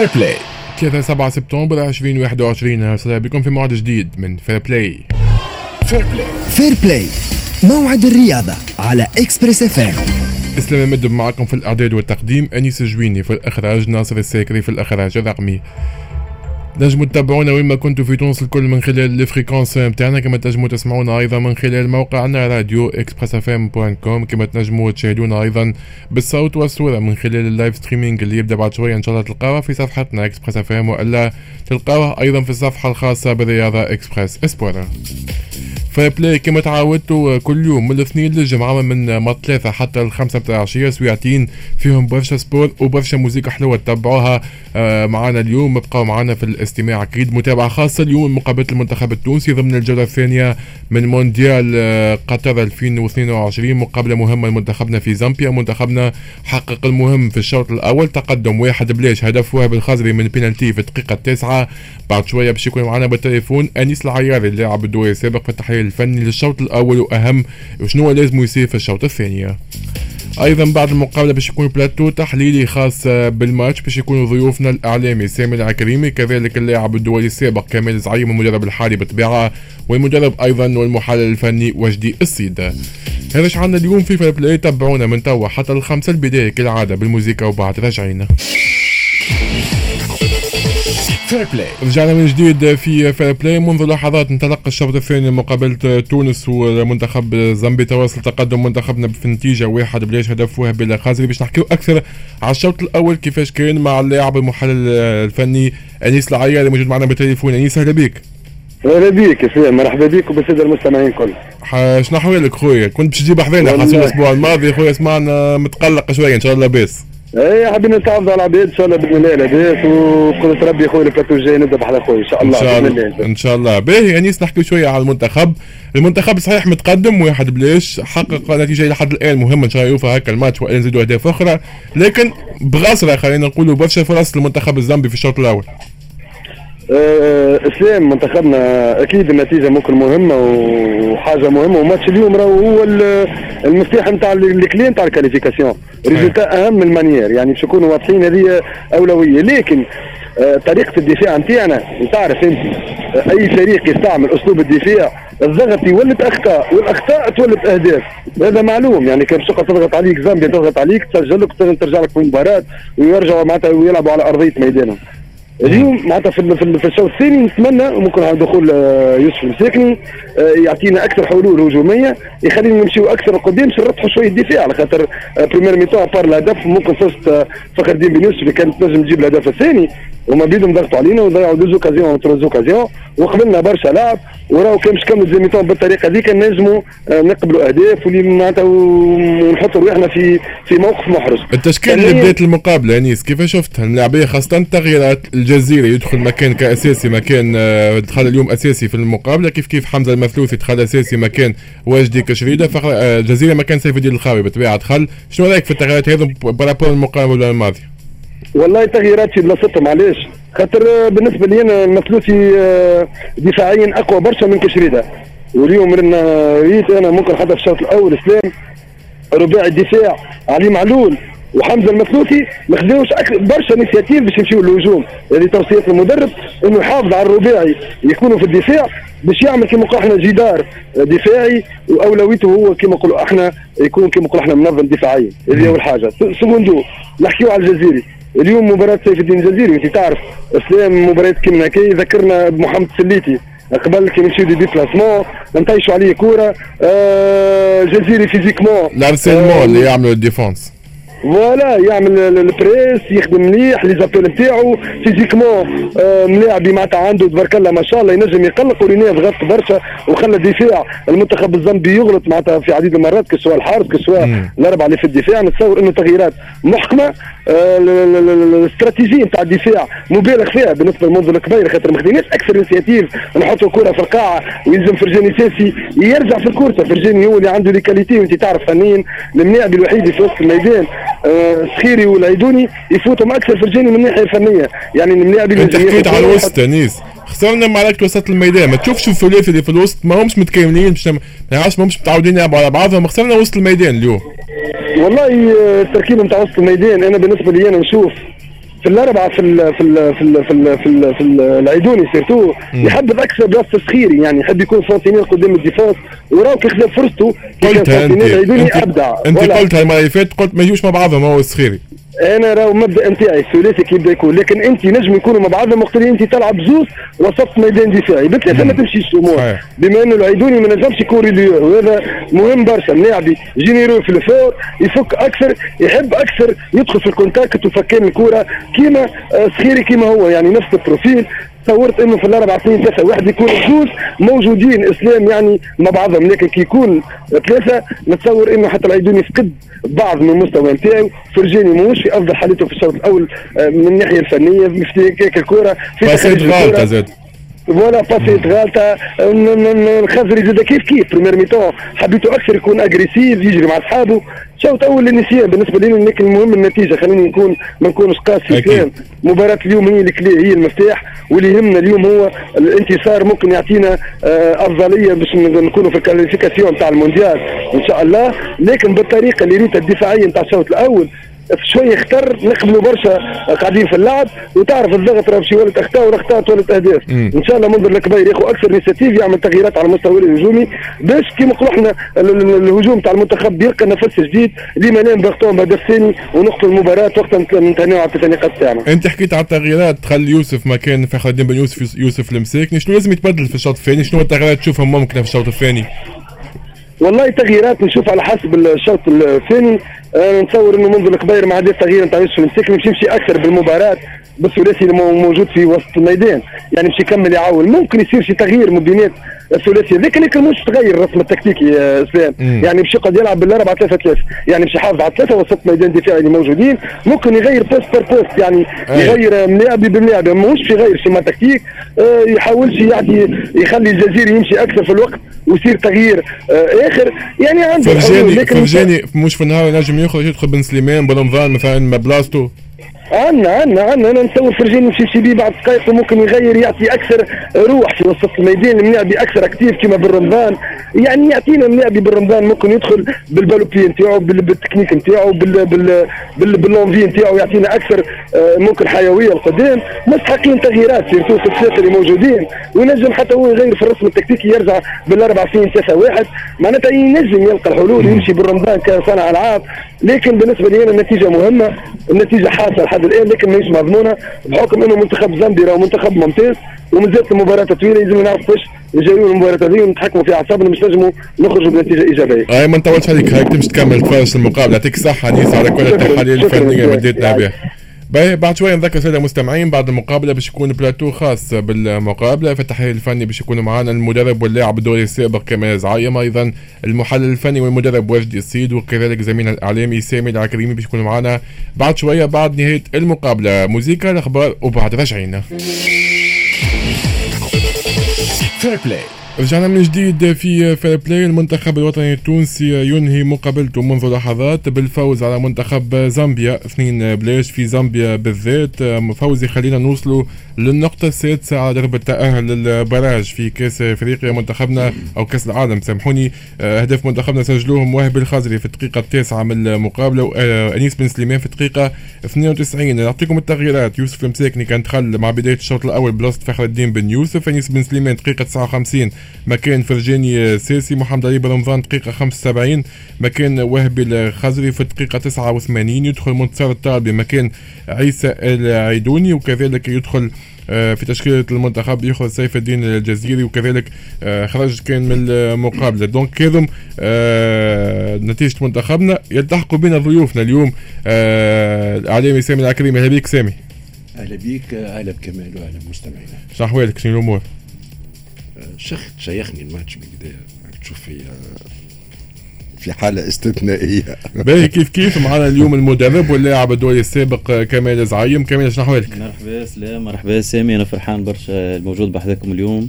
فير بلاي 3 7 سبتمبر 2021 أهلا بكم في موعد جديد من فير بلاي فير بلاي فير بلاي موعد الرياضة على اكسبريس اف إسلام مدب معكم في الإعداد والتقديم. أنيس الجويني في الإخراج ناصر الساكري في الإخراج الرقمي نجموا تتابعونا وين ما كنتوا في تونس الكل من خلال ال fréquences نتاعنا كما تنجموا تسمعونا أيضا من خلال موقعنا راديو إكسبريس إف إم point com كما تنجموا تشاهدونا أيضا بالصوت والصورة من خلال ال live streaming اللي يبدأ بعد شوية إن شاء الله تلقاوها في صفحتنا إكسبريس إف إم وإلا تلقاوها أيضا في الصفحة الخاصة بالرياضه إكسبريس اف ام فير بلاي كما تعودتوا كل يوم من الاثنين للجمعة من ما ثلاثة حتى الخمسة بتاع العشية سويعتين. فيهم برشا sport وبرشا موسيقى حلوة تتبعوها. آه، معنا اليوم ابقوا معنا في الاستماع أكيد. متابعة خاصة اليوم مقابلة المنتخب التونسي ضمن الجولة الثانية من مونديال آه، قطر 2022 مقابلة مهمة لمنتخبنا في زامبيا. منتخبنا حقق المهم في الشوط الأول. تقدم واحد بلاش هدف وهب الخزري من بينالتي في الدقيقة التاسعة بعد شوية باش يكون معنا بالتليفون أنيس العياري اللاعب الدوري السابق في التحليل الفني للشوط الأول وأهم وشنو لازم يصير في الشوط الثاني أيضا بعد المقابلة باش يكون بلاتو تحليلي خاص بالماتش باش يكونوا ضيوفنا الإعلامي سامي العكريمي كذلك اللاعب الدولي السابق كمال زعيم المدرب الحالي بالطبيعة والمدرب أيضا والمحلل الفني وجدي السيد. هذا عندنا اليوم في فير بلاي تابعونا من توا حتى الخمسة البداية كالعادة بالموسيقى وبعد راجعين فير بلاي رجعنا من جديد في فير بلاي منذ لحظات انطلق الشوط الثاني مقابلة تونس ومنتخب زامبيا. تواصل تقدم منتخبنا في نتيجة واحد بلاش هدف وهبي الخزري باش نحكيو أكثر على الشوط الأول كيفاش كان مع اللاعب المحلل الفني أنيس العياري موجود معنا بالتليفون. أنيس أهلا بك أهلا بك يا مرحبا بك وبالسادة المستمعين الكل. شنو احوالك خويا؟ كنت باش تجيب حذانا الأسبوع الماضي خويا. سمعنا متقلق شوية إن شاء الله لاباس إيه حابين نتعرضوا على العباد إن شاء الله بإذن الله لاباس وقدرة ربي خويا البلاتو الجاي نبدا بحال خويا إن شاء الله إن شاء الله إن شاء الله. باهي انيس نحكي شوية على المنتخب. المنتخب صحيح متقدم واحد بلاش حقق نتيجة لحد الآن مهمة إن شاء الله يوفى هكا الماتش وإن نزيدوا أهداف أخرى. لكن بصراحة خلينا نقولوا برشا فرص للمنتخب الزامبي في الشوط الأول. اسلام منتخبنا أكيد النتيجة ممكن مهمة وحاجة مهمة وماتش اليوم راهو هو المفتاح نتاع الكلي نتاع ال qualification. résultat أهم من ال manière يعني باش نكونوا واضحين هذه أولوية. لكن أه طريقة الدفاع نتاعنا وتعرف أنت أي فريق يستعمل أسلوب الدفاع الضغط يولد أخطاء والأخطاء تولد أهداف. هذا معلوم يعني كان شقه تضغط عليك زامبيا تضغط عليك تسجل لك ترجع لك في المباراة ويرجعوا معناتها ويلعبوا على أرضية ميدانهم. اليوم معناتها في في الشوط الثاني نتمنى ممكن على دخول آه، يوسف المساكني آه، يعطينا أكثر حلول هجومية يخلينا نمشيو أكثر لقدام باش شوية الدفاع على خاطر première mi-temps à part الهدف ممكن فزت آه، فخر الدين بن يوسف اللي كانت تنجم تجيب الهدف الثاني. هما بيدهم ضغطوا علينا وضيعوا deux occasions trois occasions وقبلنا برشا لعب وراهو كان باش كملوا deuxième mi-temps بالطريقة هذيك نجموا نقبلوا أهداف واللي معناتها ونحطوا روحنا في في موقف محرج التشكيل اللي بدات المقابلة أنيس كيف شفتها اللاعبيه خاصة التغييرات الجزيري يدخل مكان كأساسي مكان آه، دخل اليوم أساسي في المقابلة. كيف كيف حمزة المثلوثي دخل أساسي مكان واجدي كشريده الجزيره آه، مكان سيف الدين الخاوي بالطبيعة دخل. شنو رأيك في التغييرات هذو برابور المقابلة الماضية؟ والله تغييرات في بلاصتهم علاش؟ خاطر آه، بالنسبة لي أنا المثلوثي دفاعيا أقوى برشا من كشريدة. واليوم ريت أنا ممكن حتى في الشوط الأول اسلام رباعي الدفاع علي معلول وحمزة المثلوثي ما خذوش برشا initiatives باش يمشيو للهجوم. هذه توصية المدرب إنه يحافظ على الرباعي يكونوا في الدفاع باش يعمل كما نقولوا إحنا جدار دفاعي وأولويته هو كما نقولوا إحنا يكون كما نقولوا إحنا منظم دفاعيا. هذه أول حاجة. secundo نحكيو على الجزيري اليوم مباراة سيف الدين الجزيري انت تعرف أسلام مباراة كيما هكا يذكرنا بمحمد سليتي قبل كي نمشيو déplacement نطيشوا عليه كورة. آه جزيري physiquement. harcèlement آه اللي يعملوا ال défense. voilà يعمل ال pressing يخدم مليح les appels نتاعو. physiquement آه ملاعبي معناتها عنده تبارك الله ما شاء الله ينجم يقلق ورينيه ضغط برشا وخلى الدفاع. المنتخب الزامبي يغلط معناتها في عديد المرات كسواء الحارس كسواء الأربعة اللي في الدفاع نتصور إنه تغييرات محكمة. آه الاستراتيجية نتاع الدفاع مبالغ فيها بالنسبة للمنظر الكبير خاطر ما خديناش أكثر initiatives نحطوا كرة في القاعة ويلزم فرجاني ساسي يرجع في ال course فرجاني هو اللي عنده les qualités وانت تعرف فنيا الملاعب الوحيد في وسط الميدان. السخيري والعيدوني يفوتوا أكثر فرجاني من الناحية الفنية. يعني الملاعب انت حكيت على الوسط انيس خسرنا معركة وسط الميدان. ما تشوفش الثلاثي اللي في الوسط ما همش متكاملين. مش ما يعرفش ما همش متعودين يلعبوا على بعضهم خسرنا وسط الميدان اليوم. والله التركيبه نتاع وسط الميدان أنا بالنسبة لي أنا نشوف في الأربعة في ال في ال في ال في ال في, ال في ال العيدوني surtout يحب أكثر بلاصه السخيري يعني يحب يكون sentinelle قدام ال défense وراو كيخدم فرصته قلتها أنت. العيدوني أنت, أنت قلتها المره اللي فاتت قلت ما يجوش مع بعضهم هو الصخيري أنا راهو المبدا نتاعي الثلاثي كي يبدأ يكون. لكن انت نجم يكونوا مع بعضهم وقت اللي انت تلعب زوز وسط ميدان دفاعي. بالثلاثه ما تمشيش الأمور. بما أنه العيدوني ما نجمش يكون ريليو وهذا مهم برشا. اللاعب جينيرو في الفور يفك أكثر يحب أكثر يدخل في الكونتاكت وفكان الكورة كيما آه، صخيري كيما هو. يعني نفس البروفيل. تصورت إنه في الأربعة اثنين ثلاثة واحد يكون جوز موجودين إسلام يعني مع بعضهم لكن كي يكون ثلاثة نتصور إنه حتى العيدوني يفقد بعض من المستوى نتاعو. فرجاني ماهوش في أفضل حالته في الشوط الأول آه، من الناحية الفنية في الكره في غلطة زاد. voilà passet غالطه الخزري زاد كيف كيف؟ première mi-temps حبيته أكثر يكون agressif يجري مع أصحابه. شوط اول للنسيان بالنسبة لنا لكن المهم النتيجة. خلينا نكون ما نكونش قاسي كلام مباراة اليوم هي ال clé هي المفتاح واللي يهمنا اليوم هو الانتصار. ممكن يعطينا آه، أفضلية باش نكونوا في ال qualification تاع المونديال إن شاء الله. لكن بالطريقة اللي ريتها الدفاعية نتاع الشوط الأول شوية أخطر نقبلوا برشا قاعدين في اللعب وتعرف الضغط راه باش يولد أخطاء والاخطاء تولد أهداف. إن شاء الله منذر الكبير ياخذ أكثر initiatives يعمل تغييرات على المستوى الهجومي. باش كيما نقولوا إحنا الهجوم تاع المنتخب يلقى نفس جديد. لما نام بغطون بهدف ثاني ونقتل المباراة وقت نتهناوا على التنقيط تاعنا. أنت حكيت على التغييرات. تخلي يوسف مكان فخر الدين بن يوسف يوسف المساكني شنو لازم يتبدل في الشوط الثاني؟ شنو التغييرات تشوفهم ممكنه في الشوط الثاني؟ والله تغييرات نشوف على حسب الشوط الثاني. نتصور انه منذ الكبير مع هذا التغيير نتاع يوسف المساكني باش يمشي أكثر بالمباراة بالثلاثي اللي موجود في وسط الميدان. يعني باش يكمل يعاون. ممكن يصير شي تغيير مبينات الثلاثي. هذاك لكن مش تغير الرسم التكتيكي يا أسلام. يعني باش يقعد يلعب بال 4 3 3 يعني باش يحافظ على ثلاثة وسط ميدان دفاعي اللي موجودين. ممكن يغير poste par poste يعني يغير ملاعبي بملاعبي ماهوش يغير schéma tactique. آه يحاولش يعطي يخلي الجزيري يمشي أكثر في الوقت ويصير تغيير آه آخر. يعني عنده فرجاني فرجاني مش في النهار ينجم يخرج يدخل بن سليمان بن رمضان مثلا بلاصتو. عندنا عندنا عندنا أنا نتصور فرجاني نمشي بيه بعد دقائق وممكن يغير يعطي أكثر روح في وسط الميدان. الملاعبي أكثر actif كما بن رمضان. يعني يعطينا الملاعبي بالرمضان. ممكن يدخل بالبالوبي نتاعو بالتكنيك نتاعو بال بال باللونفي نتاعو يعطينا أكثر آه، ممكن حيوية القدام مستحقين تغييرات سيرتو في الثلاثه اللي موجودين. وينجم حتى هو يغير في الرسم التكتيكي يرجع بالأربع سنين ثلاثة واحد. معناتها ينجم يلقى الحلول يمشي بالرمضان كصانع العاب لكن بالنسبة لي أنا النتيجة مهمة النتيجة حاسة لحد الآن لكن ماهيش مضمونة بحكم إنه منتخب زامبي راهو منتخب ممتاز ومازالت المباراة طويله لازم نعرف كيفاش نجاوبوا المباراه هذه ونتحكموا في أعصابنا مش نجموا نخرجوا بنتيجة إيجابية. أي ما نطولش عليك هاك تمشي تكمل تفرج المقابلة يعطيك الصحه نيس على كل التحاليل الفنية اللي بديتنا بها. باهي بعد شوية نذكر سادة المستمعين بعد المقابلة باش يكون بلاتو خاص بالمقابلة. في التحليل الفني باش يكونوا معنا المدرب واللاعب الدوري السابق كمال زعيم أيضا المحلل الفني والمدرب وجدي السيد وكذلك زميلنا الإعلامي سامي العكريمي باش يكونوا معنا بعد شوية بعد نهاية المقابلة. موزيكا الأخبار وبعد play رجعنا من جديد في فير بلاي المنتخب الوطني التونسي ينهي مقابلته منذ لحظات بالفوز على منتخب زامبيا. اثنين بلاش في زامبيا بالذات. فوز يخلينا نوصلوا للنقطة السادسة على درب التأهل لل barrage في كأس أفريقيا منتخبنا أو كأس العالم. سامحوني اهداف منتخبنا سجلوهم واهب الخزري في الدقيقة التاسعة من المقابلة وانيس بن سليمان في الدقيقة 92 نعطيكم التغييرات. يوسف المساكني كان دخل مع بداية الشوط الأول بلاصة فخر الدين بن يوسف أنيس بن سليمان دقيقة 59 مكان فرجاني ساسي محمد علي بن رمضان دقيقة 75 مكان وهبي الخزري في الدقيقة 89 يدخل منتصر الطالبي مكان عيسى العيدوني وكذلك يدخل آه، في تشكيلة المنتخب ياخذ سيف الدين الجزيري وكذلك آه، خرج كان من المقابلة. donc هذم آه، نتيجة منتخبنا يلتحقوا بنا ضيوفنا اليوم الإعلامي سامي العكريمي. أهلا بيك سامي. أهلا بيك أهلا بكمال وأهلا بمستمعينا. شنو أحوالك؟ شنو الأمور؟ شخت شيخني الماتش بكدا تشوف فيا في حالة استثنائية. باهي كيف كيف؟ معنا اليوم المدرب واللاعب الدولي السابق كمال زعيم. كمال شنو أحوالك؟ مرحبا سلام. مرحبا سامي. أنا فرحان برشا الموجود بحذاكم اليوم.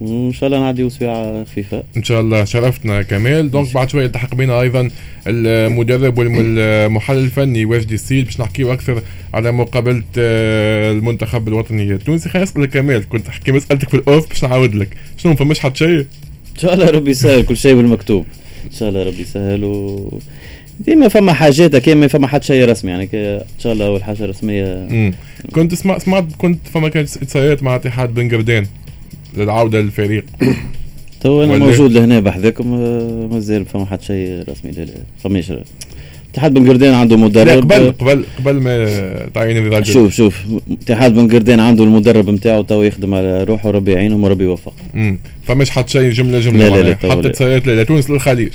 وإن شاء الله نعدي أسبوع خفيفه إن شاء الله. شرفتنا كمال. دونك بعد شوية التحق بنا أيضا المدرب والمحلل الفني واجدي السيد. باش نحكيو أكثر على مقابلة آه، المنتخب الوطني التونسي. خليني أسألك كمال كنت تحكي مسالتك في الأوف باش نعاود لك. شنو ما فماش حد شيء؟ إن شاء الله ربي يسهل كل شيء بالمكتوب. شاء الله ربي يسهل و ديما فما حاجات كان فما حد شيء رسمي يعني إن شاء الله أول حاجة رسمية. مم. كنت سمعت سمعت كنت فما كانت اتصالات مع اتحاد بن قردان للعودة للفريق. تو أنا موجود لهنا بحذاكم آه، مازال فما حد شيء رسمي لا لا فماش اتحاد بن قردان عنده مدرب. قبل قبل قبل ما تعين الرجل شوف شوف اتحاد بن قردان عنده المدرب نتاعو تو يخدم على روحه وربي يعينهم وربي يوفق مم. فماش حد شيء جمله جملة لا، لا، لا، لا. اتصالات لتونس للخليج.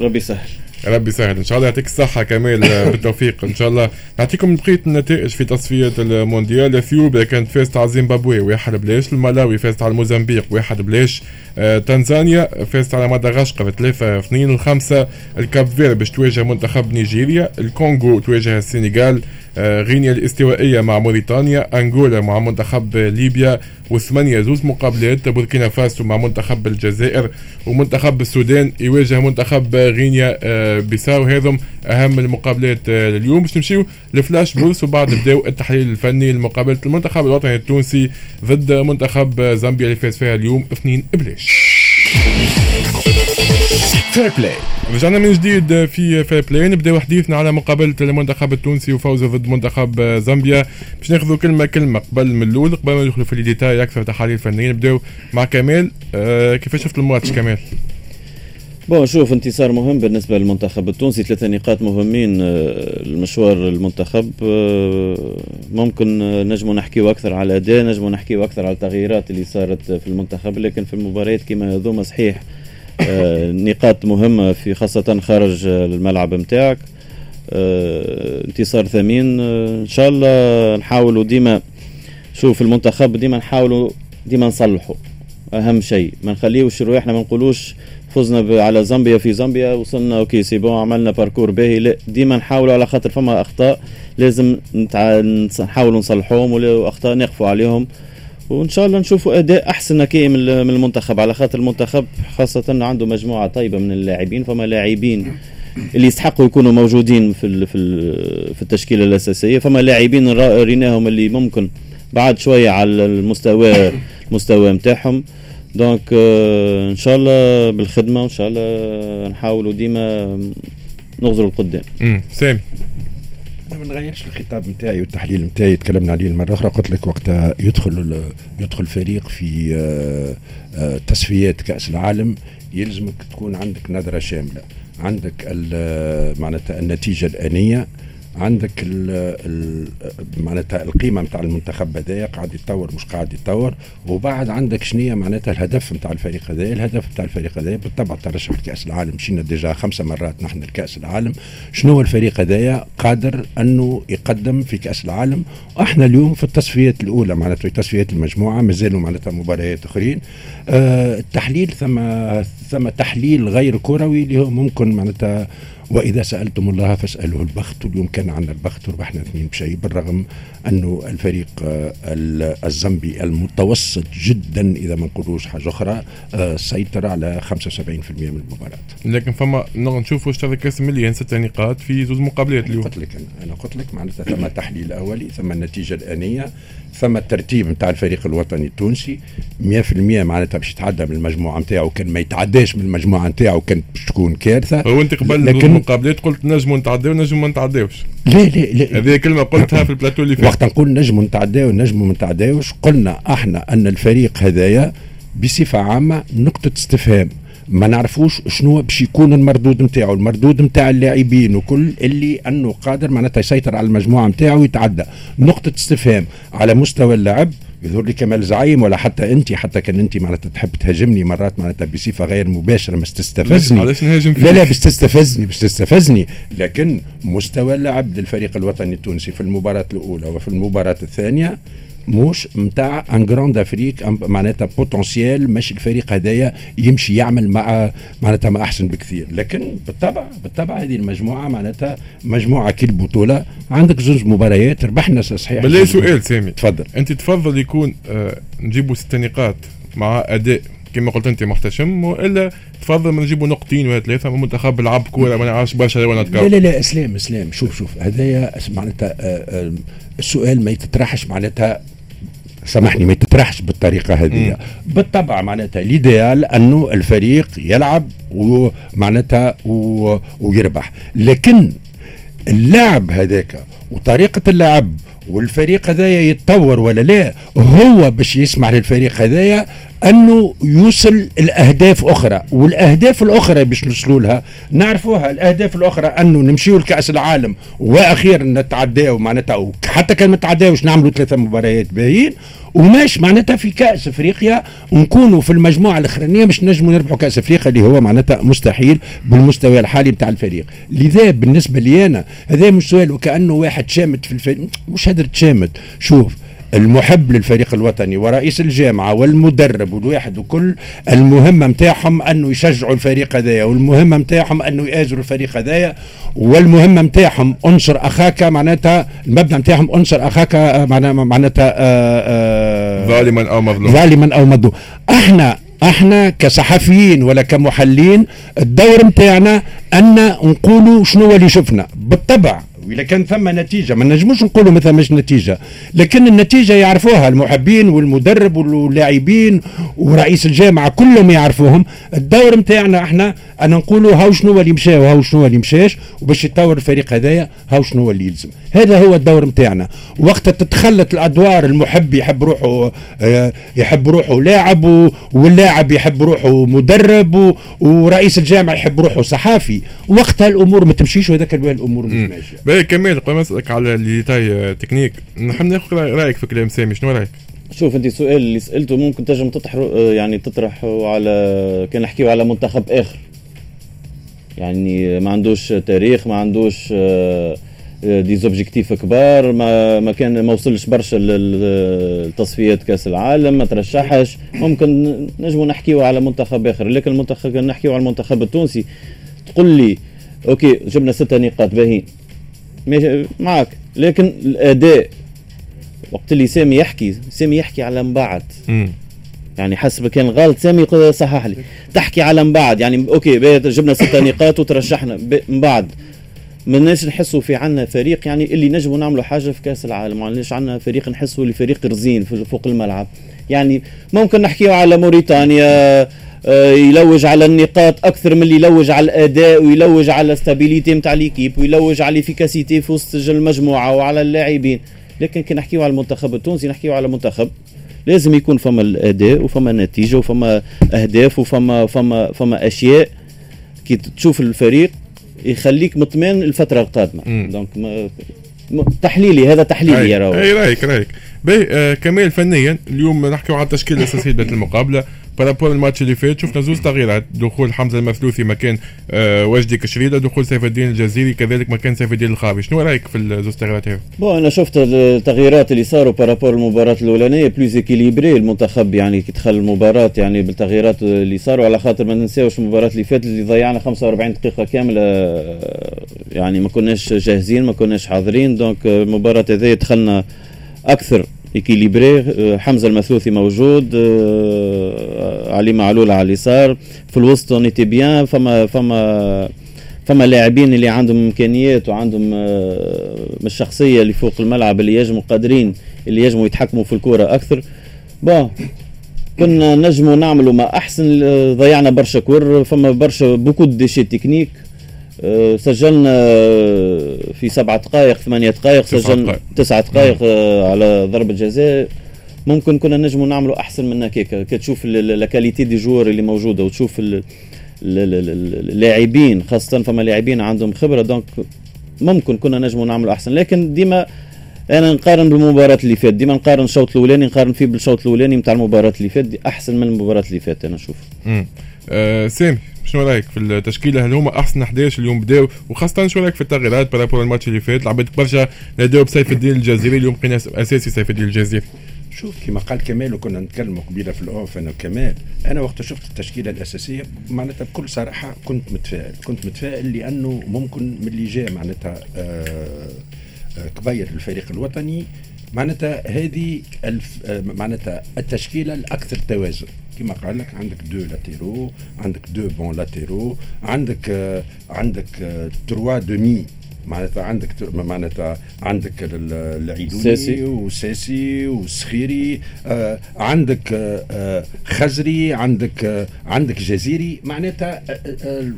ربي يسهل. ربي يسهل. إن شاء الله يعطيك الصحة كمال آه، بالتوفيق. إن شاء الله. نعطيكم بقية النتائج في تصفيه المونديال. إثيوبيا كانت فازت على زيمبابوي واحد بلاش. الملاوي فازت على الموزمبيق واحد بلاش. آه، تنزانيا فازت على مدغشقر 3 2 الخمسه الكاب فير باش تواجه منتخب نيجيريا. الكونغو تواجه السنغال. غينيا الاستوائية مع موريتانيا أنغولا مع منتخب ليبيا وثمانية زوز مقابلات بوركينا فاسو مع منتخب الجزائر ومنتخب السودان يواجه منتخب غينيا آه، بيساو. هذم أهم المقابلات آه، لليوم. باش نمشيو لفلاش بولس وبعد نبداو التحليل الفني لمقابلة المنتخب الوطني التونسي ضد منتخب زامبيا اللي فاز فيها اليوم اثنين بلاش. فير بلاي رجعنا من جديد في فير بلاي نبداو حديثنا على مقابله المنتخب التونسي وفوزه ضد منتخب زامبيا. باش ناخذوا كلمة كلمة قبل من الأول قبل ما ندخلوا في الديتاي أكثر تحاليل فنية نبداو مع كمال. آه كيفاش شفت الماتش كمال؟ bon شوف انتصار مهم بالنسبة للمنتخب التونسي. ثلاثة نقاط مهمين آه، المشوار المنتخب. آه، ممكن آه، نجموا نحكيو أكثر على الاداء نجموا نحكيو أكثر على التغييرات اللي صارت في المنتخب. لكن في المباريات كما هذوما صحيح آه، نقاط مهمة في خاصة خارج آه، الملعب نتاعك آه، انتصار ثمين. آه، إن شاء الله نحاولوا ديما شوف المنتخب ديما نحاولوا ديما نصلحوا. أهم شيء ما نخليوش رواحنا ما نقولوش فزنا على زامبيا في زامبيا وصلنا OK c'est bon عملنا parcours باهي. لا ديما نحاولوا على خاطر فما أخطاء لازم نحاولوا نصلحوهم ولو أخطاء نقفوا عليهم. وإن شاء الله نشوفوا أداء أحسن كي من ال- من المنتخب. على خاطر المنتخب خاصة عنده مجموعة طيبة من اللاعبين فما لاعبين اللي يستحقوا يكونوا موجودين في في في التشكيلة الأساسية فما لاعبين ريناهم اللي ممكن بعد شوية على المستوى المستوى نتاعهم دونك آه، إن شاء الله بالخدمة وإن شاء الله نحاولوا ديما نغزروا القدام سامي. ما نغيرش الخطاب نتاعي والتحليل نتاعي تكلمنا عليه المرة أخرى قلت لك وقتها يدخل يدخل فريق في آه، آه، تصفيات كأس العالم يلزمك تكون عندك نظرة شاملة. عندك ال- معناتها النتيجة الآنية عندك معناتها القيمة نتاع المنتخب هذايا قاعد يتطور مش قاعد يتطور. وبعد عندك شنية معناتها الهدف نتاع الفريق هذايا الهدف نتاع الفريق هذايا بالطبع ترشح لكاس العالم مشينا ديجا خمسة مرات نحن لكأس العالم. شنو الفريق هذايا قادر أنه يقدم في كأس العالم؟ وإحنا اليوم في التصفيات الأولى معناتها في تصفيات المجموعة مازالوا معناتها مباريات أخرين. آه التحليل ثم ثم تحليل غير كروي اللي هو ممكن معناتها وإذا سألتم الله فاسألوه. البخت واليوم كان عندنا البخت وربحنا اثنين بشيء بالرغم انه الفريق آه، ال- الزامبي المتوسط جدا إذا ما نقولوش حاجة أخرى آه، سيطر على 75% من المباراة. لكن فما نشوفوا اشترى كاس مليان ست نقاط في زوز مقابلات اليوم. قلت لك أنا قلت لك معناتها ثم تحليل أولي ثم النتيجة الآنية. ثم الترتيب نتاع الفريق الوطني التونسي. 100% معناتها باش يتعدى من المجموعة نتاعو كان ما يتعداش من المجموعة نتاعو كانت باش تكون كارثة. هو أنت قبل لكن- زوز مقابلات قلت نجموا نتعداو نجموا ما نتعداوش. لا لا لا هذه كلمة قلتها في البلاتو اللي فات. وقت نقول نجموا نتعداو نجموا ما نتعداوش قلنا إحنا أن الفريق هذايا بصفة عامة نقطة استفهام. ما نعرفوش شنو باش يكون المردود نتاعو. المردود نتاع اللاعبين وكل اللي أنه قادر معناتها يسيطر على المجموعة نتاعو ويتعدى نقطة استفهام. على مستوى اللعب يظهر لي كمال زعيم ولا حتى أنت حتى كان أنت معناتها تحب تهاجمني مرات معناتها بصفة غير مباشرة بس تستفزني علاش نهاجم فيك. لا لا باش تستفزني باش تستفزني لكن مستوى اللعب للفريق الوطني التونسي في المباراة الأولى وفي المباراة الثانية موش نتاع un grand Afrique معناتها potentiel مش الفريق هذايا يمشي يعمل مع معناتها ما أحسن بكثير. لكن بالطبع بالطبع هذه المجموعة معناتها مجموعة كل بطولة. عندك زوج مباريات ربحنا صحيح. بالله سؤال سامي. تفضل. أنت تفضل يكون آه نجيبوا ست نقاط مع أداء كما قلت انت محتشم. وإلا تفضل ما نجيبوا نقطتين ولا ثلاثة من منتخب لعب كورة ما نعرفش برشا ولا لا لا لا اسلام اسلام. شوف شوف هذايا معناتها آه، آه، السؤال ما يتطرحش معناتها سامحني ما تطرحش بالطريقة هذه بالطبع معناتها ليديال أنه الفريق يلعب ومعناتها ويربح. لكن اللاعب هذاك وطريقة اللعب والفريق هذايا يتطور ولا لا هو باش يسمع للفريق هذايا أنه يوصل الأهداف أخرى والأهداف الأخرى باش نوصلوا لها نعرفوها. الأهداف الأخرى أنه نمشيو لكأس العالم وأخيرا نتعداو معناتها حتى كان ما نتعداوش نعملوا ثلاثة مباريات باهيين وماش معناتها في كأس أفريقيا نكونوا في المجموعة الأخرانية مش نجموا نربحوا كأس أفريقيا اللي هو معناتها مستحيل بالمستوى الحالي بتاع الفريق. لذا بالنسبة لي أنا هذا مش سؤال وكأنه واحد شامت في الفريق. مش هدر شامت شوف المحب للفريق الوطني ورئيس الجامعة والمدرب والواحد وكل المهمة متاعهم أنه يشجعوا الفريق هذايا والمهمة متاعهم أنه يآزروا الفريق هذايا والمهمة متاعهم أنصر أخاك معناتها المبدأ متاعهم أنصر أخاك معناتها آه، آه، ظالما أو مظلوم. ظالما أو مظلوم. إحنا إحنا كصحفيين ولا كمحلين الدور متاعنا أن نقولوا شنو اللي شفنا. بالطبع واذا كان ثم نتيجة ما نجموش نقولوا ما ثماش نتيجة لكن النتيجة يعرفوها المحبين والمدرب واللاعبين ورئيس الجامعة كلهم يعرفوهم. الدور نتاعنا إحنا أنا نقولوا هاو شنو اللي مشى وهاو شنو اللي مشاش وباش يتطور الفريق هذايا هاو شنو اللي يلزم. هذا هو الدور نتاعنا وقت تتخلط الأدوار المحب يحب روحه آه، يحب روحه لاعب واللاعب يحب روحه مدرب ورئيس الجامعة يحب روحه صحافي. وقتها الأمور ما تمشيش وهذاك الأمور ماشية. باهي كمال قبل ما اسألك على les détails techniques. نحب ناخذ رأيك في كلام سامي شنو رأيك؟ شوف أنت السؤال اللي سألته ممكن تنجم تطرح يعني تطرحه على كان نحكيو على منتخب آخر. يعني ما عندوش تاريخ ما عندوش آه، des objectifs كبار ما ما كان ما وصلش برشا لتصفيات كاس العالم ما ترشحش. ممكن نجموا نحكيو على منتخب آخر. لكن المنتخب نحكيو على المنتخب التونسي. تقول لي OK جبنا ستة نقاط باهين معك لكن الأداء وقت اللي سامي يحكي سامي يحكي على من بعد يعني حسب كان غلط سامي صحح لي. تحكي على من بعد يعني OK جبنا ستة نقاط وترشحنا. من بعد ما الناس نحسوا في عنا فريق يعني اللي نجموا نعملوا حاجة في كأس العالم. ما عندناش عنا فريق نحسوا اللي فريق رزين فوق الملعب. يعني ممكن نحكيو على موريتانيا آه، يلوج على النقاط أكثر من اللي يلوج على الأداء ويلوج على ال stabilité نتاع l'équipe ويلوج على ال efficacité في وسط المجموعة وعلى اللاعبين. لكن كي نحكيو على المنتخب التونسي نحكيو على منتخب لازم يكون فما الأداء وفما نتيجة وفما أهداف وفما فما فما أشياء. كي تشوف الفريق يخليك مطمئن الفترة القادمه donc تحليلي هذا تحليلي يا راهو أي رايك رايك. باهي آه كمال فنيا اليوم نحكيو على التشكيله الاساسيه المقابلة. par rapport الماتش اللي فات شفنا زوز تغييرات دخول حمزه المثلوثي مكان آه وجدي كشريده دخول سيف الدين الجزيري كذلك مكان سيف الدين الخاوي شنو رايك في الزوز تغييرات هذه؟ bon أنا شفت التغييرات اللي صاروا par rapport المباراه الاولانيه plus équilibré المنتخب يعني كي دخل المباراه يعني بالتغييرات اللي صاروا على خاطر ما ننساوش المباراه اللي فاتت اللي ضيعنا 45 دقيقه كامله يعني ما كناش جاهزين ما كناش حاضرين donc المباراه هذه دخلنا أكثر équilibré آه، حمزة المثلوثي موجود آه، علي معلول على اليسار. في الوسط on était bien فما فما فما لاعبين اللي عندهم إمكانيات وعندهم آه، من الشخصية اللي فوق الملعب اللي يجموا قادرين اللي يجموا يتحكموا في الكوره أكثر. bon كنا نجموا نعملوا ما أحسن ضيعنا برشا كور فما برشا beaucoup déchet technique. آه، سجلنا آه، في سبعة دقائق ثمانية دقائق سجلنا تسعة دقائق آه، على ضربة جزاء. ممكن كنا نجموا نعملوا أحسن من هكاك كي تشوف la qualité des joueurs اللي موجودة وتشوف اللاعبين خاصة فما لاعبين عندهم خبرة donc ممكن كنا نجموا نعملوا أحسن. لكن ديما أنا نقارن بالمباراة اللي فات ديما نقارن الشوط الأولاني نقارن فيه بالشوط الأولاني نتاع المباراة اللي فات أحسن من المباراة اللي فات أنا نشوف. آه سامي شنو رأيك في التشكيلة؟ هل هما أحسن 11 اليوم بداوا وخاصة شنو رأيك في التغييرات par rapport الماتش اللي فات؟ لعبت برشا نادوا بسيف الدين الجزيري اليوم بقينا أساسي سيف الدين الجزيري. شوف كما قال كمال وكنا نتكلموا قبيلة في ال off أنا وكمال أنا وقت شفت التشكيلة الأساسية معناتها بكل صراحة كنت متفائل. كنت متفائل لأنه ممكن من اللي جاء معناتها آه آه كبير الفريق الوطني معناتها هذه الف آه معناتها التشكيلة الأكثر توازن. كما قال لك عندك deux latéraux عندك deux bons latéraux عندك آه عندك آه trois demis معناتها عندك معناتها عندك العيدوني. وساسي وسخيري آه عندك آه خزري عندك آه عندك جزيري. معناتها آه آه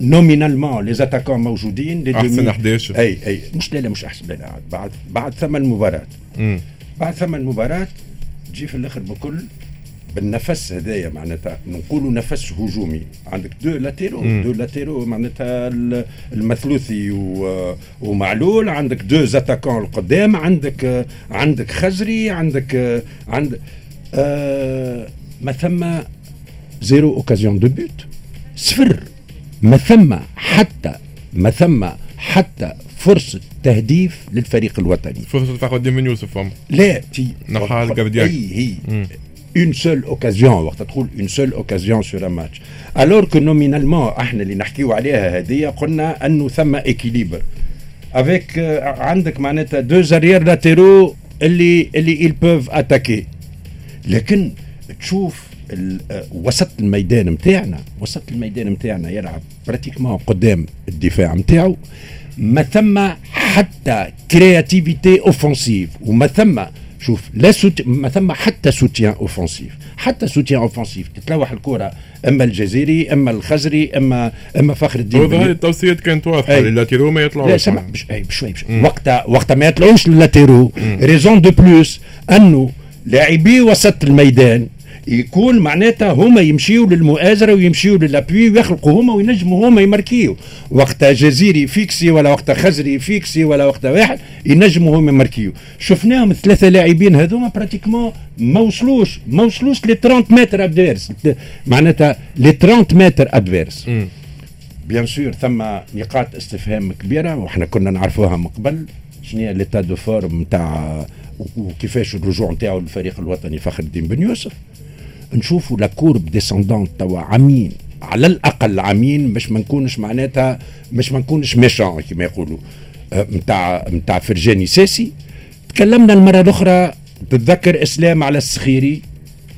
nominalement les attaquants موجودين les demis- 11. اي اي مش لا لا مش احسن لا بعد بعد ثمان مباريات مم. بعد ثمان مباريات تجي في الآخر بكل بالنفس هذايا معناتها نقولوا نفس هجومي عندك deux latéraux مم. deux latéraux معناتها ال- المثلوثي ومعلول عندك deux attaquants القدام عندك عندك خزري عندك عند آه ما ثم zéro occasion de but صفر ما ثم حتى ما ثم حتى فرصة تهديف للفريق الوطني. فرصة تاخذ من يوسف هم. لا تي نحى ال gardien. أي هي. مم. une seule occasion وقت تقول une seule occasion sur match alors que nominalement إحنا اللي نحكيو عليها هذه قلنا أنه ثم équilibre افيك عندك معناتها deux arrières latéraux اللي اللي ils peuvent attaquer لكن تشوف آه، وسط الميدان نتاعنا وسط الميدان نتاعنا يلعب pratiquement قدام الدفاع نتاعو ما ثم حتى créativité offensive وما ثم شوف لا سوت... ما ثم حتى soutien offensif حتى soutien offensif تتلوح الكرة أما الجزيري أما الخزري اما أما فخر الدين هذه التوصيات كانت واضحة أي. ل les latéraux ما لا يطلعوش. سمع بش... أي بشوي بشوي وقتها وقتها ما يطلعوش ال latéraux. raison de plus أنه لاعبي وسط الميدان يكون معناتها هما يمشيوا للمؤازرة ويمشيوا لل appui ويخلقوا هما وينجموا هما يماركيو وقتها جزيري fixé ولا وقتها خزري fixé ولا وقتها واحد ينجموا هما يماركيو شفناهم الثلاثه لاعبين هذوما pratiquement ما وصلوش ما وصلوش ل 30 متر adverses معناتها ل 30 متر adverses. bien sûr ثم نقاط استفهام كبيرة وحنا كنا نعرفوها من قبل. شنو هي l'état de forme نتاع وكيفاش الرجوع نتاعو للفريق الوطني فخر الدين بن يوسف. نشوفوا la courbe descendante توا عامين على الأقل عامين باش ما نكونش معناتها باش ما نكونش méchant كما يقولوا. نتاع نتاع فرجاني ساسي. تكلمنا المرة الأخرى تتذكر إسلام على السخيري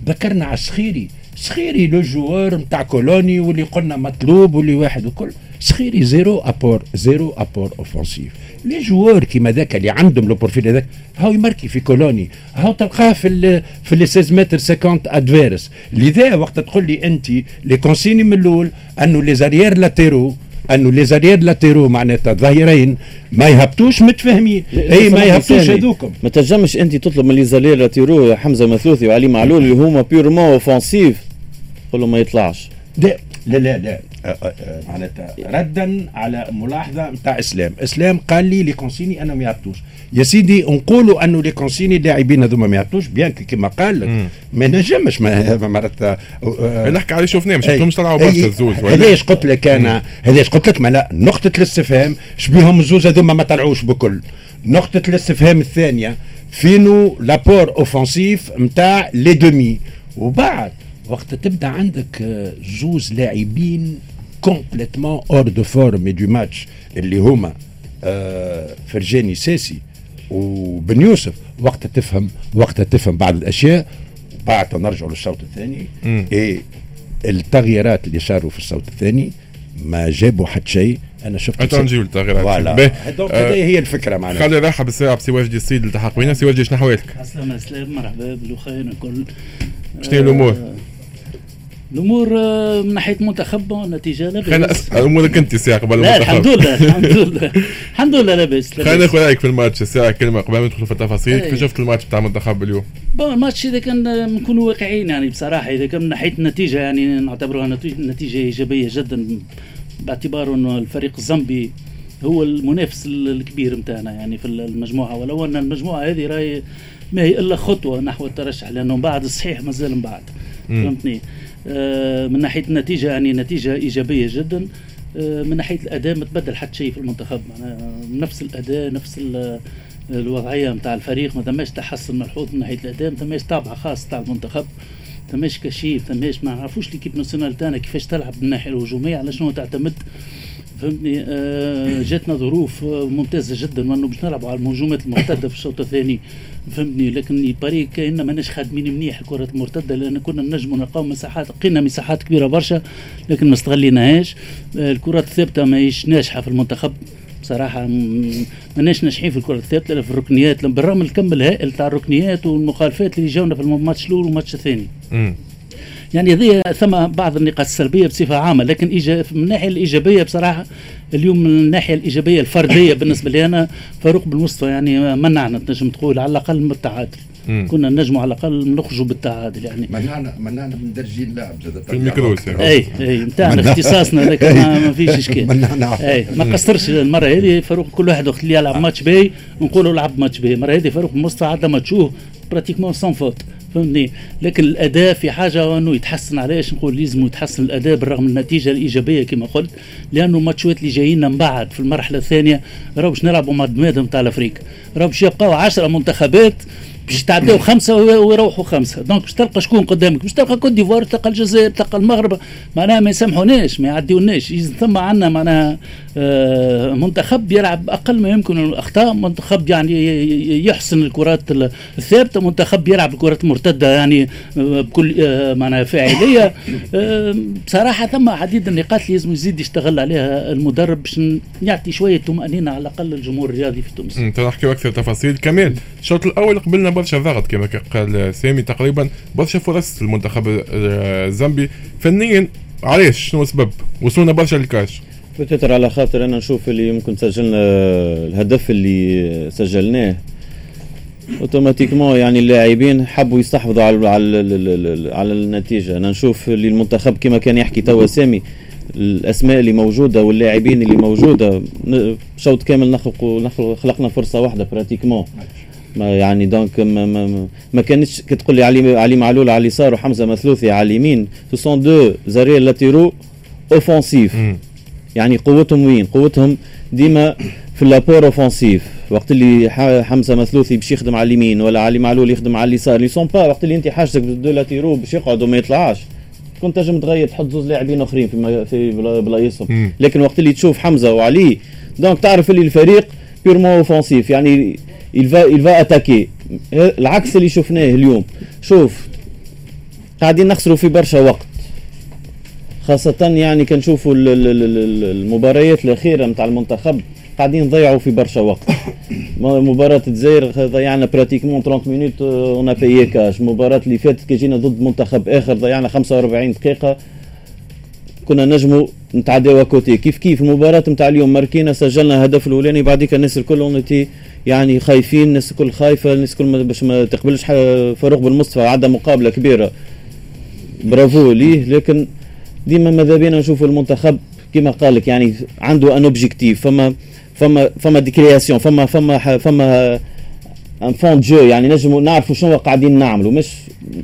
ذكرنا على السخيري سخيري le joueur نتاع كولوني واللي قلنا مطلوب واللي واحد وكل سخيري zéro apport zéro apport offensif les joueurs كيما ذاك اللي عندهم le profil هذاك. هاو يماركي في كولوني. هاو تلقاه في ال في les 16 متر 50 adverses لذا وقت تقول لي أنت les consignes من الأول أنه les arrières latéraux أنه les arrières latéraux معناتها الظهيرين ما يهبطوش متفاهمين. أي ما يهبطوش هذوكم. ما تنجمش أنت تطلب من les arrières latéraux حمزة مثلوثي وعلي معلول اللي هما purement offensifs قول ما يطلعش. لا لا لا. معناتها ردا على ملاحظة نتاع إسلام. إسلام قال لي les consignes أنا ما يهبطوش يا سيدي نقولوا انه les consignes اللاعبين هذوما ما يهبطوش bien كما قال. لك. ما نجمش معناتها آه، نحكي على شفناه مش. شفتهمش طلعوا أي. برشا الزوز ولا؟ هذاش قلت لك أنا؟ هذاش قلت لك؟ ما لا نقطة الاستفهام شبيهم الزوز هذوما ما طلعوش بكل. نقطة الاستفهام الثانية فينو l'apport offensif نتاع les demis. وبعد وقت تبدأ عندك آه، زوز لاعبين complètement hors de forme de match اللي هما آه، فرجاني ساسي وبن يوسف وقت تفهم وقت تفهم بعض الأشياء بعد نرجعوا للشوط الثاني. إيه التغييرات اللي صاروا في الشوط الثاني ما جابوا حتى شيء أنا شفت حتى نجيو للتغييرات voilà. donc آه، هذه هي الفكرة معناها خلي راحة بالساعة بسي واجدي السيد التحق بينا سي واجدي شنو حوالك؟ السلام السلام مرحبا بالاخوين الكل شنو؟ آه، الأمور آه، من ناحية المنتخب النتيجه لاباس خلينا اسال امورك أنت ساعة قبل لا المنتخب. الحمد لله الحمد لله الحمد لله لاباس خلينا. ناخذ رأيك في الماتش الساعة كلمة قبل ما ندخل في التفاصيل أي. كيف شفت الماتش بتاع المنتخب اليوم؟ bon الماتش إذا كان آه، نكونوا واقعيين يعني بصراحة إذا كان من ناحية النتيجة يعني نعتبرها نتيجه نتيجة إيجابية جدا باعتبار إنه الفريق الزامبي هو المنافس ال- الكبير نتاعنا يعني في المجموعة ولو أن المجموعة هذه راهي ما هي إلا خطوة نحو الترشح لأنه بعد الصحيح مازال من بعد. فهمتني من ناحية النتيجة يعني نتيجة إيجابية جدا آه من ناحية الأداء ما تبدل حتى شيء في المنتخب. معناها نفس الأداء نفس ال- الوضعية نتاع الفريق ما ثماش تحسن ملحوظ من ناحية الأداء ما ثماش طابع خاص تاع المنتخب ثماش كشيف ثماش ما نعرفوش ليكيب ناسيونال تاعنا كيفاش تلعب من الناحيه الهجومية على شنو تعتمد. فهمتني؟ آه جاتنا ظروف آه، ممتازة جدا وأنه باش نلعبوا على المهجومات المرتده في الشوط الثاني. فهمتني لكن يباري كأن ماناش خادمين منيح. الكرة المرتدة لأن كنا نجموا نلقاو مساحات لقينا مساحات كبيرة برشا لكن ما استغليناهاش. آه، الكرات الثابتة ماهيش ناجحة في المنتخب بصراحة. ماناش ناجحين في الكرة الثابتة لا في الركنيات. بالرغم الكم الهائل تاع الركنيات والمخالفات اللي جاونا في الماتش الأول والماتش الثاني. يعني هذه ثم بعض النقاط السلبية بصفة عامة لكن من الناحيه الإيجابية بصراحة اليوم من الناحية الإيجابية الفردية بالنسبة لي أنا فاروق بالمصطفى يعني منعنا تنجم تقول على الأقل من التعادل. كنا نجموا على الأقل نخرجوا بالتعادل يعني. منعنا منعنا من درجين اللاعب في الميكروس أي أي نتاعنا اختصاصنا هذاك ما, فيش إشكال. منعنا. أي ما قصرش المرة هذه فاروق كل واحد وقت اللي يلعب ماتش باهي نقولوا لعب ماتش باهي. المرة هذه فاروق المصطفى عدى ماتشوه pratiquement sans faute فهمتني؟ لكن الاداء في حاجة انه يتحسن علاش نقول؟ لازم يتحسن الاداء بالرغم من النتيجة الإيجابية كما قلت لأنه الماتشات اللي جايين من بعد في المرحلة الثانية راهو باش نلعبوا مع الدمادم تاع l'Afrique. راهو باش يبقاو 10 منتخبات باش يتعداو خمسة ويروحوا خمسة. donc باش تلقى شكون قدامك؟ باش تلقى كوت ديفوار تلقى الجزائر تلقى المغرب. معناها ما يسامحوناش ما يعديوناش. ثم عندنا معناها آه، منتخب يلعب أقل ما يمكن الأخطاء. منتخب يعني يحسن الكرات الثابتة. منتخب يلعب الكرات المرتده يعني آه، بكل آه، معناها فاعلية. بصراحة ثم عديد النقاط اللي لازم يزيد يشتغل عليها المدرب باش يعطي شوية طمأنينة على الأقل الجمهور الرياضي في تونس. نحكي أكثر تفاصيل. كمان الشوط الأول قبلنا برشا ضغط كما قال سامي تقريبا. برشا فرص المنتخب الزامبي فنيا علاش؟ شنو السبب؟ وصلنا برشا للكاش بتتر على خاطر أنا نشوف اللي ممكن سجلنا الهدف اللي سجلناه. automatiquement يعني اللاعبين حبوا يستحفظوا على على على النتيجة. أنا نشوف اللي المنتخب كما كان يحكي توا سامي الأسماء اللي موجودة واللاعبين اللي موجودة شوط كامل نخلق خلقنا فرصة واحدة pratiquement ما يعني donc ما, ما, ما كانتش كي تقول لي علي علي معلول على اليسار وحمزة مثلوثي على اليمين ce sont deux arrières latéraux offensifs يعني قوتهم وين؟ قوتهم ديما في l'apport offensif وقت اللي حمزة مثلوثي باش يخدم على اليمين ولا علي معلول يخدم على اليسار ils sont pas وقت اللي انت حاجتك deux latéraux باش يقعدوا ما يطلعش. كنت تنجم تغير تحط زوج لاعبين آخرين في في بلايصهم لكن وقت اللي تشوف حمزة وعلي donc تعرف اللي الفريق purement offensif يعني il va attaquer. العكس اللي شفناه اليوم. شوف قاعدين نخسروا في برشا وقت. خاصة يعني كنشوفوا المباريات الأخيرة نتاع المنتخب قاعدين نضيعوا في برشا وقت. مباراة الجزائر ضيعنا براتيكمون 30 مينوت اون بايي كاش المباراة اللي فاتت كي جينا ضد منتخب آخر ضيعنا 45 دقيقة. كنا نجموا نتعداو كوتي. كيف كيف المباراة نتاع اليوم؟ ماركينا سجلنا الهدف الأولاني بعديك الناس الكل اونتي يعني خايفين الناس الكل خايفة الناس الكل باش ما تقبلش فاروق بالمصطفى عدى مقابلة كبيرة. برافو ليه لكن ديما ماذا بينا نشوفوا المنتخب كما قال لك يعني عنده un objectif فما فما فما des créations فما فما فما un fond de jeu يعني نجموا نعرفوا شنو قاعدين نعملوا. مش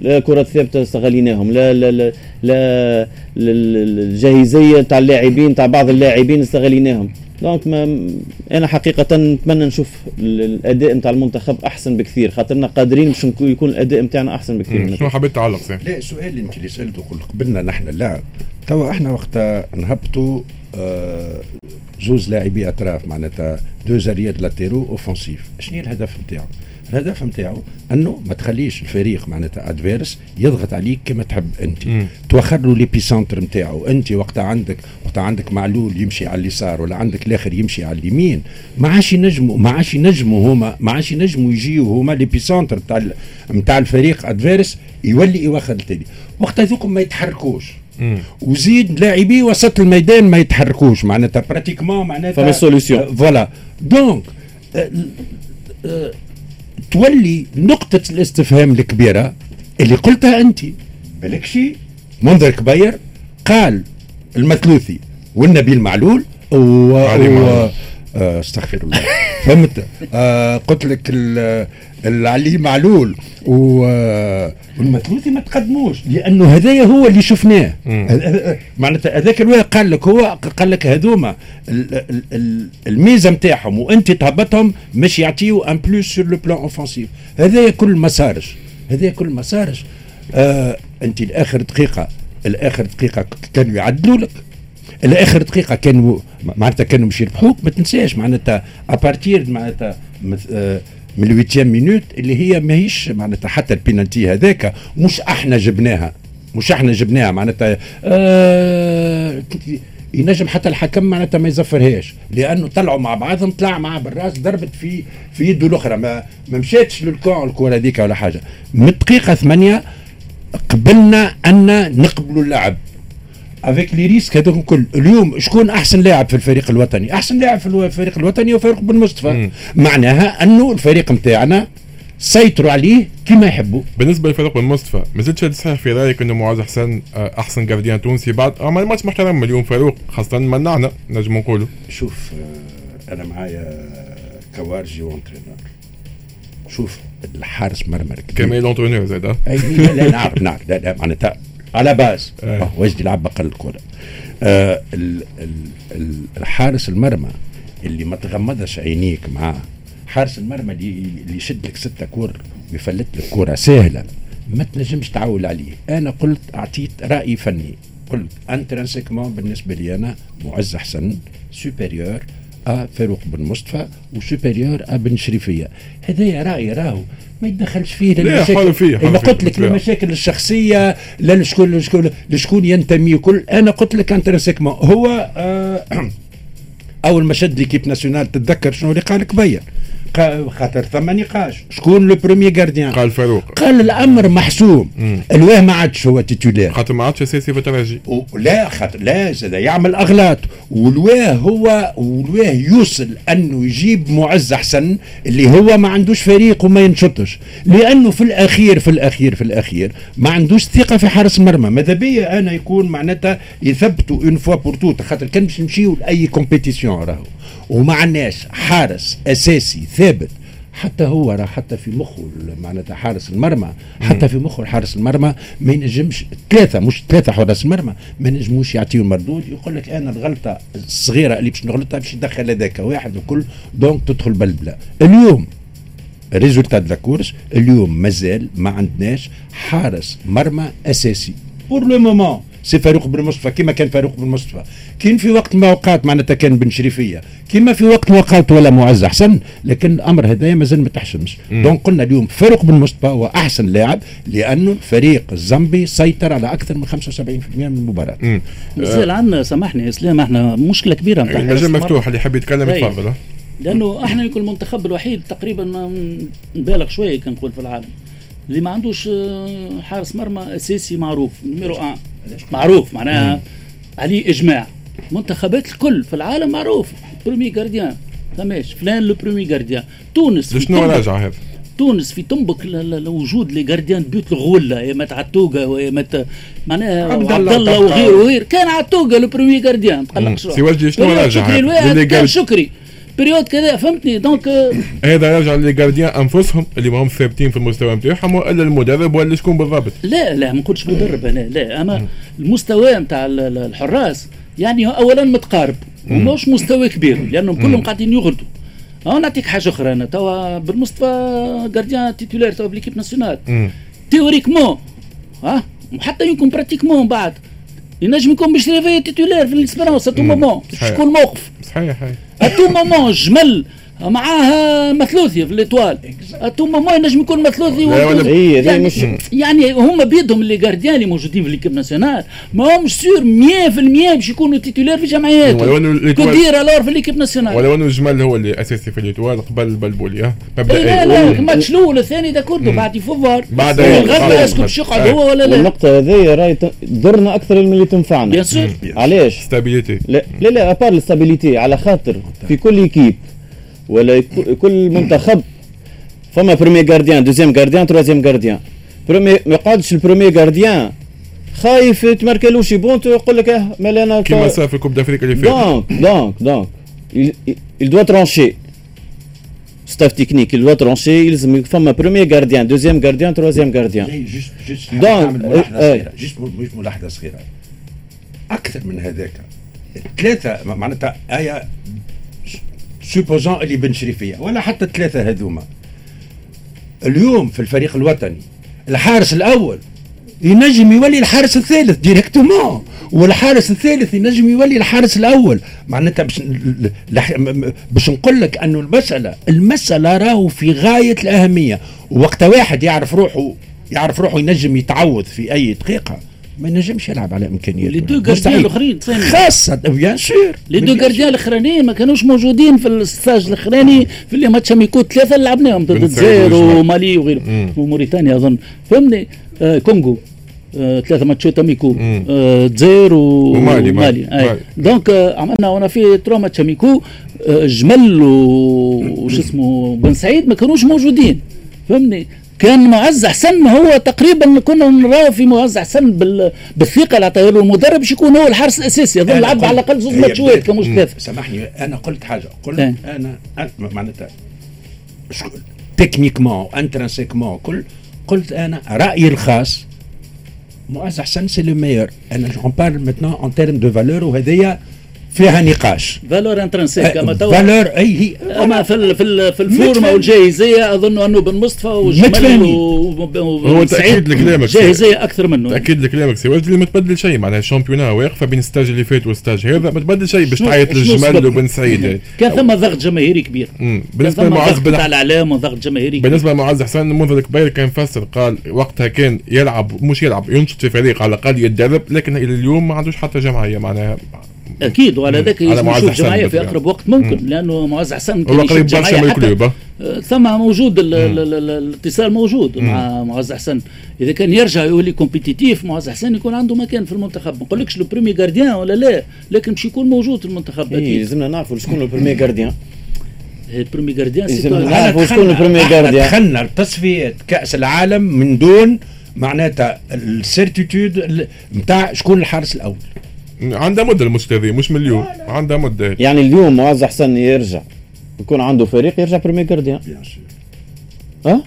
لا كرات ثابتة استغليناهم لا لا لا, لا الجاهزية تاع اللاعبين تاع بعض اللاعبين استغليناهم. donc ما أنا حقيقة نتمنى نشوف الأداء نتاع المنتخب أحسن بكثير خاطرنا قادرين باش يكون الأداء نتاعنا أحسن بكثير. شنو حبيت تعلق لا السؤال اللي انت اللي سألته قلت قبلنا نحن اللاعب توا إحنا وقتها نهبطوا آه زوز لاعبي أطراف معناتها deux arrières latéraux offensifs شنو الهدف نتاعو؟ الهدف نتاعو انه ما تخليش الفريق معناتها adverse يضغط عليك كما تحب انت. توخر له les excentrés نتاعو. انت وقتها عندك وقتها عندك معلول يمشي على اليسار ولا عندك الآخر يمشي على اليمين. ما عادش ينجموا ما عادش ينجموا هما ما عادش ينجموا يجيو هما les excentrés نتاع نتاع الفريق adverse يولي يوخر التاني وقتها ذوكم ما يتحركوش. وزيد لاعبي وسط الميدان ما يتحركوش. معناتها pratiquement معناتها فما solution voilà donc تولي نقطة الاستفهام الكبيرة اللي قلتها أنت. بالك شيء منذر كبير قال المثلوثي والنبيل معلول و... و... آه استغفر الله. فهمت؟ آه قلت لك العلي معلول و... والمثلوثي ما تقدموش لأنه هذايا هو اللي شفناه. معناتها هذاك الواحد قال لك هو قال لك هذوما الميزة نتاعهم وأنت تهبطهم مش يعطيو un plus sur le plan offensif هذايا كل ما صارش هذايا كل ما صارش آه أنت لاخر دقيقة الآخر دقيقة كانوا يعدلوا لك الآخر دقيقة كانوا معناتها كانوا مش يربحوك ما تنساش معناتها à partir معناتها آه، من ال huitième minute اللي هي ماهيش معناتها حتى البينالتي هذاك مش إحنا جبناها مش إحنا جبناها معناتها آه ينجم حتى الحكم معناتها ما يزفرهاش لأنه طلعوا مع بعضهم طلع معاه بالراس ضربت في في يده الأخرى ما ما مشاتش للكوع الكره هذيك ولا حاجة. من الدقيقه ثمانية قبلنا أن نقبلوا اللعب. avec les risques هذوك الكل. اليوم شكون أحسن لاعب في الفريق الوطني؟ أحسن لاعب في الفريق الوطني هو فاروق بن مصطفى. معناها أنه الفريق نتاعنا سيطروا عليه كما يحبوا. بالنسبة لفاروق بن مصطفى ما زلتش صحيح في رأيك أنه معز حسن آه، أحسن gardien تونسي بعد عمل ماتش محترم اليوم فاروق خاصة منعنا نجم نقولوا شوف آه، أنا معايا كوارجي و entraîneur. شوف الحارس مرمى. كمال l'entraîneur زاد آه. أي لا لا نعرف نعرف. لا لا معناتها على باز. آه. وجدي لعب بقل الكره آه ال ال ال الحارس المرمى اللي ما تغمضش عينيك معاه. حارس المرمى اللي اللي يشد لك ستة كور ويفلت لك كرة سهلة. ما تنجمش تعول عليه. أنا قلت أعطيت رأي فني. قلت intrinsèquement بالنسبة لي أنا معز حسن supérieur فاروق بن مصطفى و supérieur à بن شريفية. هذايا رأي راهو ما يتدخلش فيه لا، للمشاكل حر فيه، أنا قلت لك. المشاكل الشخصية لا لشكون لشكون لشكون ينتمي كل. أنا قلت لك intrinsèquement هو آه أول ما شد l'équipe nationale تتذكر شنو اللي قال كبير. قا- خاطر ثم نقاش شكون le premier gardien قال فاروق. قال الأمر محسوم. علاه ما عادش هو titulaire خاطر ما عادش اساسي في الترجي لا خاطر لا زاد يعمل أغلاط. وعلاه هو وعلاه يوصل أنه يجيب معز حسن اللي هو ما عندوش فريق وما ينشطش. لأنه في الاخير في الاخير في الأخير ما عندوش ثقة في حارس المرمى ماذا بيا أنا يكون معناتها يثبتوا une fois pour toutes خاطر كان باش نمشيو لأي compétition راهو. وما عندناش حارس أساسي ثابت. حتى هو راه حتى في مخه معناتها حارس المرمى. حتى في مخه الحارس المرمى ما ينجمش ثلاثة مش ثلاثة حراس المرمى. ما ينجموش يعطيو المردود يقول لك أنا الغلطة الصغيرة اللي باش نغلطها باش يدخل هذاك واحد وكل donc تدخل بلبلة. اليوم résultat des courses اليوم مازال ما عندناش حارس مرمى أساسي. pour le moment c'est فاروق بن مصطفى كما كان فاروق بن مصطفى كاين في وقت من الاوقات معناتها كان بن شريفية كما في وقت من الاوقات ولا معز حسن لكن الأمر هذايا مازال ما تحسمش دونك قلنا اليوم فاروق بن مصطفى هو أحسن لاعب لأنه الفريق الزامبي سيطر على أكثر من 75% من المباراة. مازال عندنا سامحني يا اسلام إحنا مشكلة كبيرة نتاع المجال المرمى. مفتوح اللي يحب يتكلم. يتفضل آه. لأنه إحنا يمكن المنتخب الوحيد تقريبا ما نبالغ شوية كان نقول في العالم اللي ما عندوش آه، حارس مرمى أساسي معروف نميرو ان معروف معناها عليه إجماع. منتخبات الكل في العالم معروف. برومي جارديان فماش فلان لو برومي جارديان تونس شنو راجع هذا؟ تونس في تنبك لوجود لي جارديان بيوت الغله يا مات عتوقة ويا مات معناها عبد الله. وغيره وغير كان عتوقة لو برومي جارديان تقلقش مم. سي وجدي شنو راجع كان شكري. بريود كذا فهمتني دونك هذا راجع للجارديان انفسهم اللي ما هم ثابتين في المستوى نتاعهم ولا المدرب ولا شكون بالضبط لا لا ما نقولش مدرب أنا لا اما المستوى نتاع ال- ال- الحراس يعني اولا متقارب ومش مستوى كبير لانهم كلهم قاعدين يغلطوا آه نعطيك حاجة أخرى أنا توا بن مصطفى gardien titulaire توا ب l'équipe nationale. théoriquement ها وحتى يكون pratiquement بعد ينجم يكون بن شريفية titulaire في ال Espérance à tout moment. شكون موقف؟ صحيح à tout moment جمل. معاه مثلوثي في ال Étoile à tout moment ينجم يكون مثلوثي هذه يعني, مش يعني هما بيدهم اللي جارديان اللي موجودين في ليكيب ناسيونال. ما همش سور 100% باش يكونوا تيتولير في جمعياتهم. كدير الور في ليكيب ناسيونال؟ ولو انه الجمال هو اللي أساسي في الاتوال قبل بلبولي ها اي مبدئيا لا لا الماتش الأول الثاني ده كله بعد يفوفار. بعد- الغدا آه. اسكت باش يقعد. هو ولا لا؟ والنقطة هذه راهي تضرنا أكثر من اللي تنفعنا. بيان سور علاش؟ ستابيليتي لا لا لا ابار الاستابيليتي على خاطر في كل ايكيب ولا كل منتخب فما premier gardien deuxième gardien troisième gardien premier ما يقعدش ال premier gardien خايف يتمركلوش بونتو يقول لك أه مال أنا كيما صار في ال coupe d'Afrique اللي فاتت. donc donc donc il, doit trancher. Staff technique il doit trancher. يلزم فما premier gardien deuxième gardien troisième gardien جاي juste juste donc، juste مش ملاحظه صغيره أكثر من هذاك ثلاثة معناتها إيه supposons اللي بن شريفية ولا حتى الثلاثه هذوما. اليوم في الفريق الوطني الحارس الأول ينجم يولي الحارس الثالث directement والحارس الثالث ينجم يولي الحارس الأول. معناتها باش باش نقول لك أنه المساله المسألة راهو في غاية الأهمية. وقت واحد يعرف روحه يعرف روحه ينجم يتعوض في أي دقيقة. ما ينجمش يلعب على إمكانياته. les deux gardiens الأخرين خاصة bien sûr les deux gardiens الاخرانيين ما كانوش موجودين في ال stage الأخراني في les matchs amicaux ثلاثة لعبناهم ضد الجزائر ومالي وغيره. وموريتانيا أظن. فهمني؟ آه كونغو. آه ثلاثة ماتشات amicaux. الجزائر آه ومالي مالي, مالي. donc آه عملنا وأنا في trois matchs amicaux. آه جمال وش اسمه بن سعيد ما كانوش موجودين. فهمني؟ كان معز حسن هو تقريبا كنا نراه في معز حسن بالثقة اللي عطاها له المدرب باش يكون هو الحارس الأساسي. يظل لعب على الأقل زوج ماتشات كمش ثلاثة سامحني أنا قلت حاجة. قلت إيه. أنا معناتها techniquement intrinsèquement كل قلت أنا رأيي الخاص معز حسن c'est le meilleur أنا j'en parle maintenant en termes de valeur وهذيا فيها نقاش. valeur intrinsèque أما تو valeur أي هي أما في في, في الفورمه والجاهزيه أظن أنه بن مصطفى وجمال هو تأكيد لكلامك جاهزية أكثر منه. تأكيد لكلامك سي واجد ما تبدل شيء معناها ال championnat واقفة بين ال stage اللي فات وال stage هذا. ما تبدل شيء باش تعيط للجمال وبن سعيد. كان ثم ضغط جماهيري كبير. بالنسبة لمعز بن على الإعلام وضغط جماهيري بالنسبة لمعز حسن منذ الكبير كان فسر قال وقتها كان يلعب مش يلعب ينشط في فريق على الأقل يتدرب لكن إلى اليوم ما عندوش حتى جمعية معناها أكيد وعلى ذاك يجب نشوف جمعيه في أقرب وقت. ممكن مم. لأنه معز حسن هو قريب برشا من ال club ثم موجود الاتصال موجود مم. مع معز حسن إذا كان يرجع يولي compétitif معز حسن يكون عنده مكان في المنتخب. ما نقولكش le premier gardien ولا لا لكن باش يكون موجود في المنتخب أكيد. إيه لازمنا نعرفوا شكون le premier gardien ال premier gardien نعرفوا شكون ال premier gardien دخلنا لتصفيات كأس العالم من دون معناتها ال certitude نتاع شكون الحارس الأول. عندها مدة الماتش مش من اليوم عندها مدة يعني اليوم معز حسن يرجع يكون عنده فريق يرجع premier gardien ها؟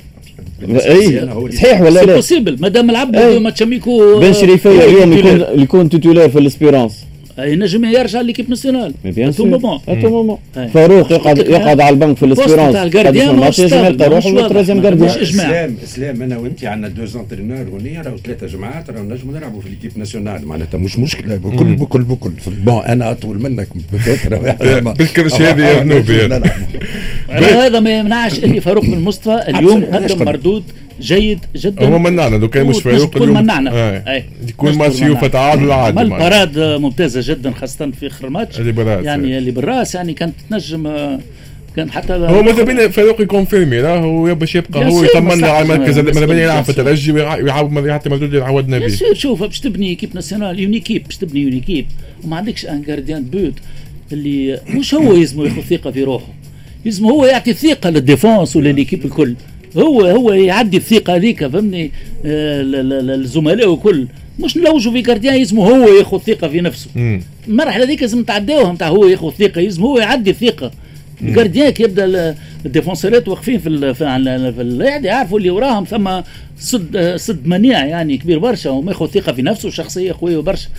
اي صحيح ولا لا؟ possible مادام لعب matchs amicaux بن شريفية اليوم يكون يكون titulaire في ال Espérance ينجم يرجع l'équipe nationale bien sûr à tout moment فاروق يقعد يقعد على البنك في ال Espérance تاع ال gardien يلقى يروح لل troisième gardien إسلام اسلام أنا وانت عندنا deux entraîneurs هنا راهو ثلاثة جماعات راهو نجموا نلعبوا في l'équipe nationale. معناتها مش مشكلة بكل بكل بكل. bon أنا أطول منك بالكرش هذه يا ذنوبي هذا ما يمنعش إني فاروق بن مصطفى اليوم قدم مردود جيد جدا. هو منعنا لو كان مش فاروق اليوم منعنا. آه. يكون ماتش يوفا تعادل عادي عمل parades ممتازة جدا خاصة في آخر الماتش اللي بالراس يعني اللي بالرأس يعني كانت تنجم كان حتى هو ماذا بينا فاروق ي confirme هو باش يبقى هو يطمنا على المركز ماذا بينا يلعب في الترجي ويعاود يعطي مردود اللي عودنا به شوف باش تبني équipe nationale une équipe باش تبني une équipe. وما عندكش un gardien de but اللي مش هو يلزمه ياخذ ثقة في روحه. يلزم هو يعطي ثقة لل défense ول l'équipe الكل. هو هو يعدي الثقة هذيك فهمني؟ آه الزملاء وكل. مش نلوجوا في gardien يلزم هو ياخذ ثقة في نفسه. المرحلة هذيك لازم تعداوها نتاع هو ياخذ ثقة يلزم هو يعدي الثقة. ال gardien كي يبدا ال défenseur ات واقفين في في, في القاعده يعرفوا اللي وراهم ثم صد صد منيع يعني كبير برشا وما ياخذ ثقة في نفسه شخصية قوية برشا.